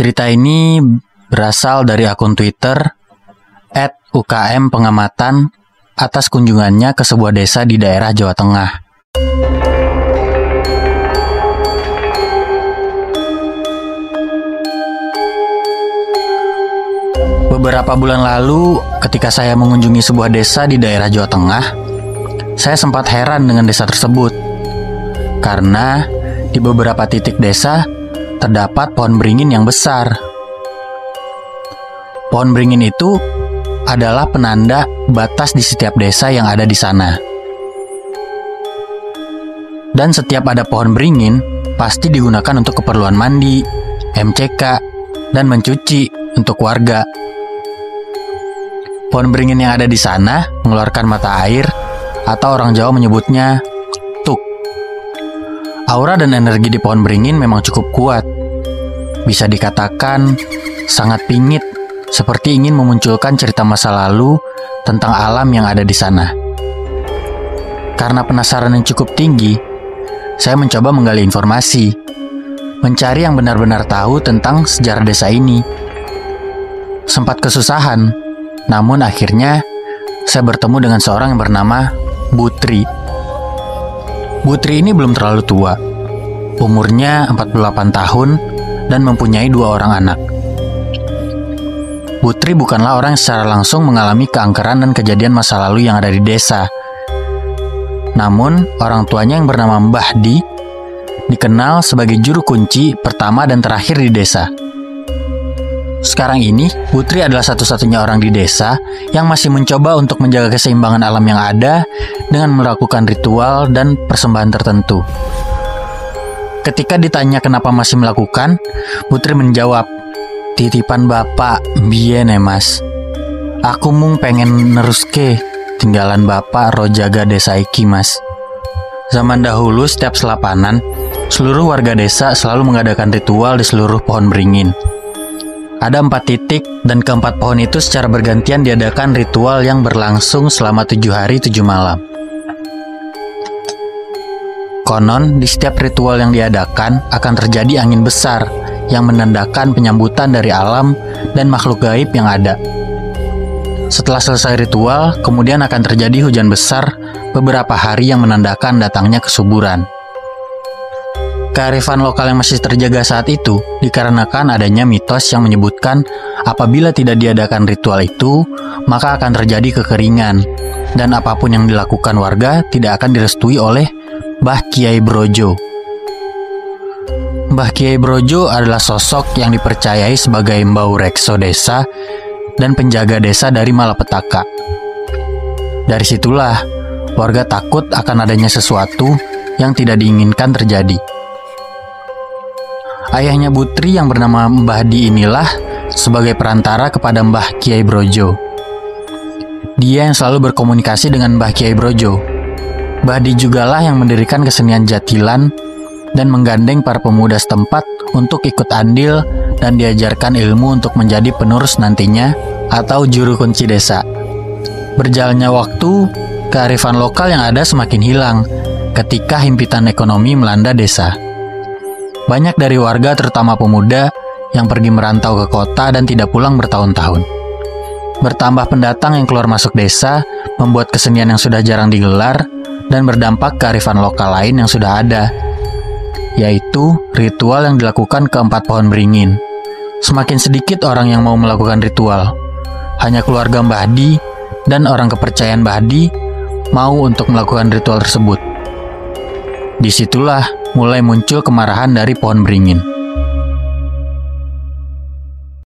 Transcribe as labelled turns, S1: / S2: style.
S1: Cerita ini berasal dari akun Twitter @ukm pengamatan atas kunjungannya ke sebuah desa di daerah Jawa Tengah. Beberapa bulan lalu, ketika saya mengunjungi sebuah desa di daerah Jawa Tengah, saya sempat heran dengan desa tersebut. Karena di beberapa titik desa terdapat pohon beringin yang besar. Pohon beringin itu adalah penanda batas di setiap desa yang ada di sana. Dan setiap ada pohon beringin, pasti digunakan untuk keperluan mandi, MCK, dan mencuci untuk warga. Pohon beringin yang ada di sana mengeluarkan mata air, atau orang Jawa menyebutnya. Aura dan energi di pohon beringin memang cukup kuat. Bisa dikatakan sangat pingit, seperti ingin memunculkan cerita masa lalu tentang alam yang ada di sana. Karena penasaran yang cukup tinggi, saya mencoba menggali informasi, mencari yang benar-benar tahu tentang sejarah desa ini. Sempat kesusahan, namun akhirnya saya bertemu dengan seorang yang bernama Butri. Butri ini belum terlalu tua. Umurnya 48 tahun dan mempunyai dua orang anak. Butri bukanlah orang yang secara langsung mengalami keangkeran dan kejadian masa lalu yang ada di desa. Namun, orang tuanya yang bernama Mbah Di dikenal sebagai juru kunci pertama dan terakhir di desa. Sekarang ini, Putri adalah satu-satunya orang di desa yang masih mencoba untuk menjaga keseimbangan alam yang ada dengan melakukan ritual dan persembahan tertentu. Ketika ditanya kenapa masih melakukan, Putri menjawab, Titipan bapak, biyen mas. Aku mung pengen neruske tinggalan bapak rojaga desa iki mas. Zaman dahulu setiap selapanan, seluruh warga desa selalu mengadakan ritual di seluruh pohon beringin. Ada empat titik dan keempat pohon itu secara bergantian diadakan ritual yang berlangsung selama tujuh hari tujuh malam. Konon, di setiap ritual yang diadakan akan terjadi angin besar yang menandakan penyambutan dari alam dan makhluk gaib yang ada. Setelah selesai ritual, kemudian akan terjadi hujan besar beberapa hari yang menandakan datangnya kesuburan. Kearifan lokal yang masih terjaga saat itu dikarenakan adanya mitos yang menyebutkan apabila tidak diadakan ritual itu, maka akan terjadi kekeringan, dan apa pun yang dilakukan warga tidak akan direstui oleh Mbah Kiai Brojo. Mbah Kiai Brojo adalah sosok yang dipercayai sebagai mbau rekso desa dan penjaga desa dari malapetaka. Dari situlah, warga takut akan adanya sesuatu yang tidak diinginkan terjadi. Ayahnya Butri yang bernama Mbah Di inilah sebagai perantara kepada Mbah Kiai Brojo. Dia yang selalu berkomunikasi dengan Mbah Kiai Brojo. Mbah Di jugalah yang mendirikan kesenian jatilan dan menggandeng para pemuda setempat untuk ikut andil dan diajarkan ilmu untuk menjadi penerus nantinya atau juru kunci desa. Berjalannya waktu, kearifan lokal yang ada semakin hilang ketika himpitan ekonomi melanda desa. Banyak dari warga, terutama pemuda, yang pergi merantau ke kota dan tidak pulang bertahun-tahun. Bertambah pendatang yang keluar masuk desa, membuat kesenian yang sudah jarang digelar, dan berdampak ke arifan lokal lain yang sudah ada, yaitu ritual yang dilakukan ke empat pohon beringin. Semakin sedikit orang yang mau melakukan ritual. Hanya keluarga Mbah Di dan orang kepercayaan Mbah Di mau untuk melakukan ritual tersebut. Di situlah mulai muncul kemarahan dari pohon beringin.